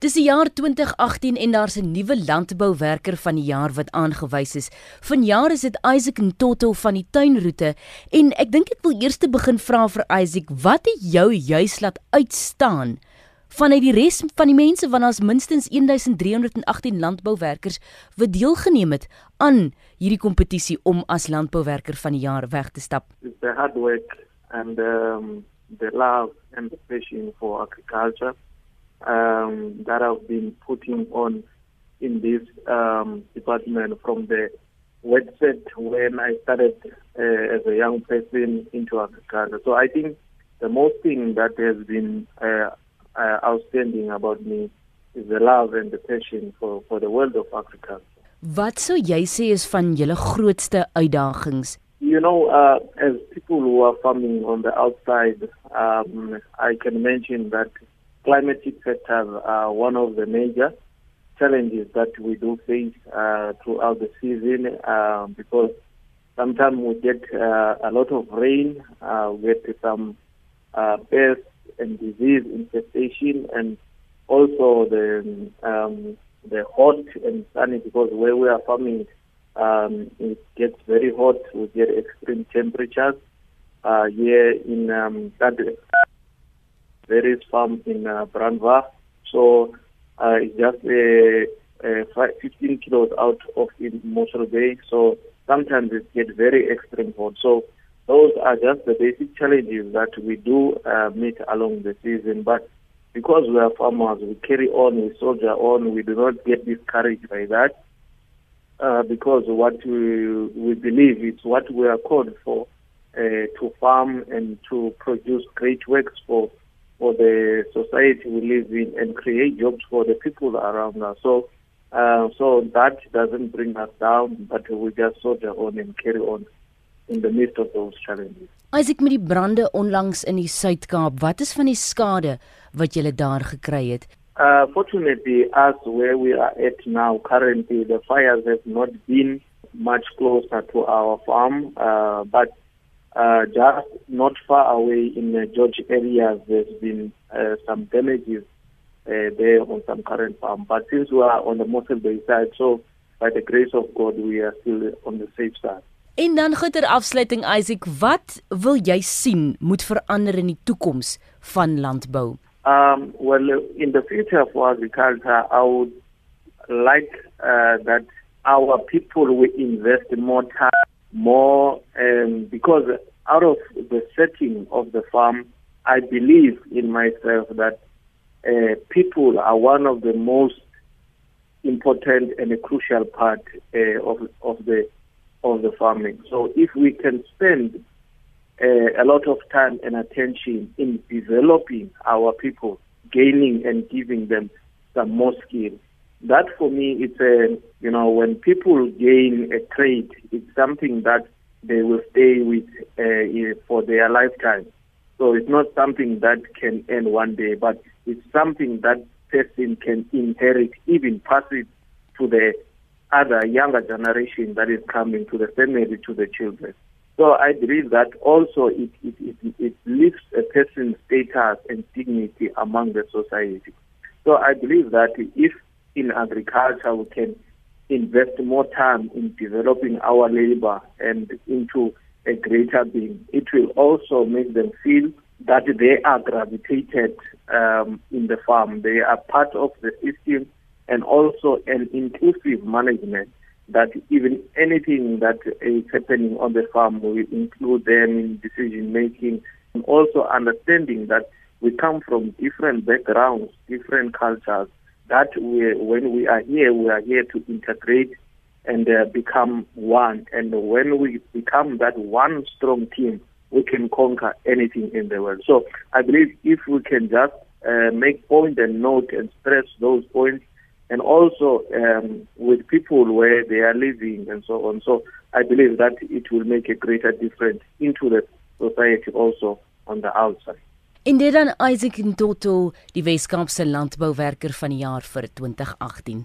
Dis die jaar 2018 en daar's 'n nuwe landbouwerker van die jaar wat aangewys is. Vanjaar is dit Isaac Ntoto van die tuinroete en ek dink ek wil eers te begin vra vir Isaac, wat het jou juis laat uitstaan vanuit die res van die mense want daar's minstens 1318 landbouwerkers wat deelgeneem het aan hierdie kompetisie om as landbouwerker van die jaar weg te stap. The hard work and um, the love and the passion for agriculture um, that I've been putting on in this um, department from the website when I started uh, as a young person into agriculture. So I think the most thing that has been uh, uh, outstanding about me is the love and the passion for, for the world of Africa. Wat sou jy sê is van julle grootste uitdagings? You know, uh, as people who are farming on the outside, um, I can mention that climatic factors are one of the major challenges that we do face uh, throughout the season uh, because sometimes we get uh, a lot of rain, uh, we get some uh, pests and disease infestation, and also the um, the hot and sunny because where we are farming, um, it gets very hot. We get extreme temperatures. Uh, here in um, that various farm in uh, Brandwa. So uh, it's just uh, uh, 15 kilos out of Mossel Bay. So sometimes it gets very extreme hot. So those are just the basic challenges that we do uh, meet along the season. But because we are farmers, we carry on, we soldier on, we do not get discouraged by that. Uh, because what we, we believe is what we are called for uh, to farm and to produce great works for for the society we live in and create jobs for the people around us. So, uh, so that doesn't bring us down, but we just soldier on and carry on in the midst of those challenges. Isaac met die brande onlangs in die Suid-Kaap, wat is van die skade wat julle daar gekry het? Uh, fortunately, as where we are at now, currently the fires have not been much closer to our farm, uh, but uh, just not far away in the George area, there's been uh, some damages uh, there on some current farm. But since we are on the Mossel Bay side, so by the grace of God, we are still on the safe side. En dan gitter afsluiting Isaac, wat wil jy sien moet verander in die toekoms van landbou? Um, well, in the future for agriculture, I would like uh, that our people will invest more time more um, because out of the setting of the farm, I believe in myself that uh, people are one of the most important and a crucial part uh, of of the of the farming. So if we can spend uh, a lot of time and attention in developing our people, gaining and giving them some more skills, that for me it's a you know when people gain a trade it's something that they will stay with uh, for their lifetime. So it's not something that can end one day but it's something that person can inherit even pass it to the other younger generation that is coming to the family to the children. So i believe that also it it it, it lifts a person's status and dignity among the society. So i believe that if in agriculture, we can invest more time in developing our labor and into a greater being. It will also make them feel that they are gravitated um, in the farm. They are part of the system and also an inclusive management that even anything that is happening on the farm will include them in decision making and also understanding that we come from different backgrounds, different cultures, that we, when we are here, we are here to integrate and uh, become one. And when we become that one strong team, we can conquer anything in the world. So I believe if we can just uh, make point and note and stress those points, and also um, with people where they are living and so on. So I believe that it will make a greater difference into the society also on the outside. En dit dan Isaac Ntoto, die Weskaapse landbouwerker van die jaar vir 2018.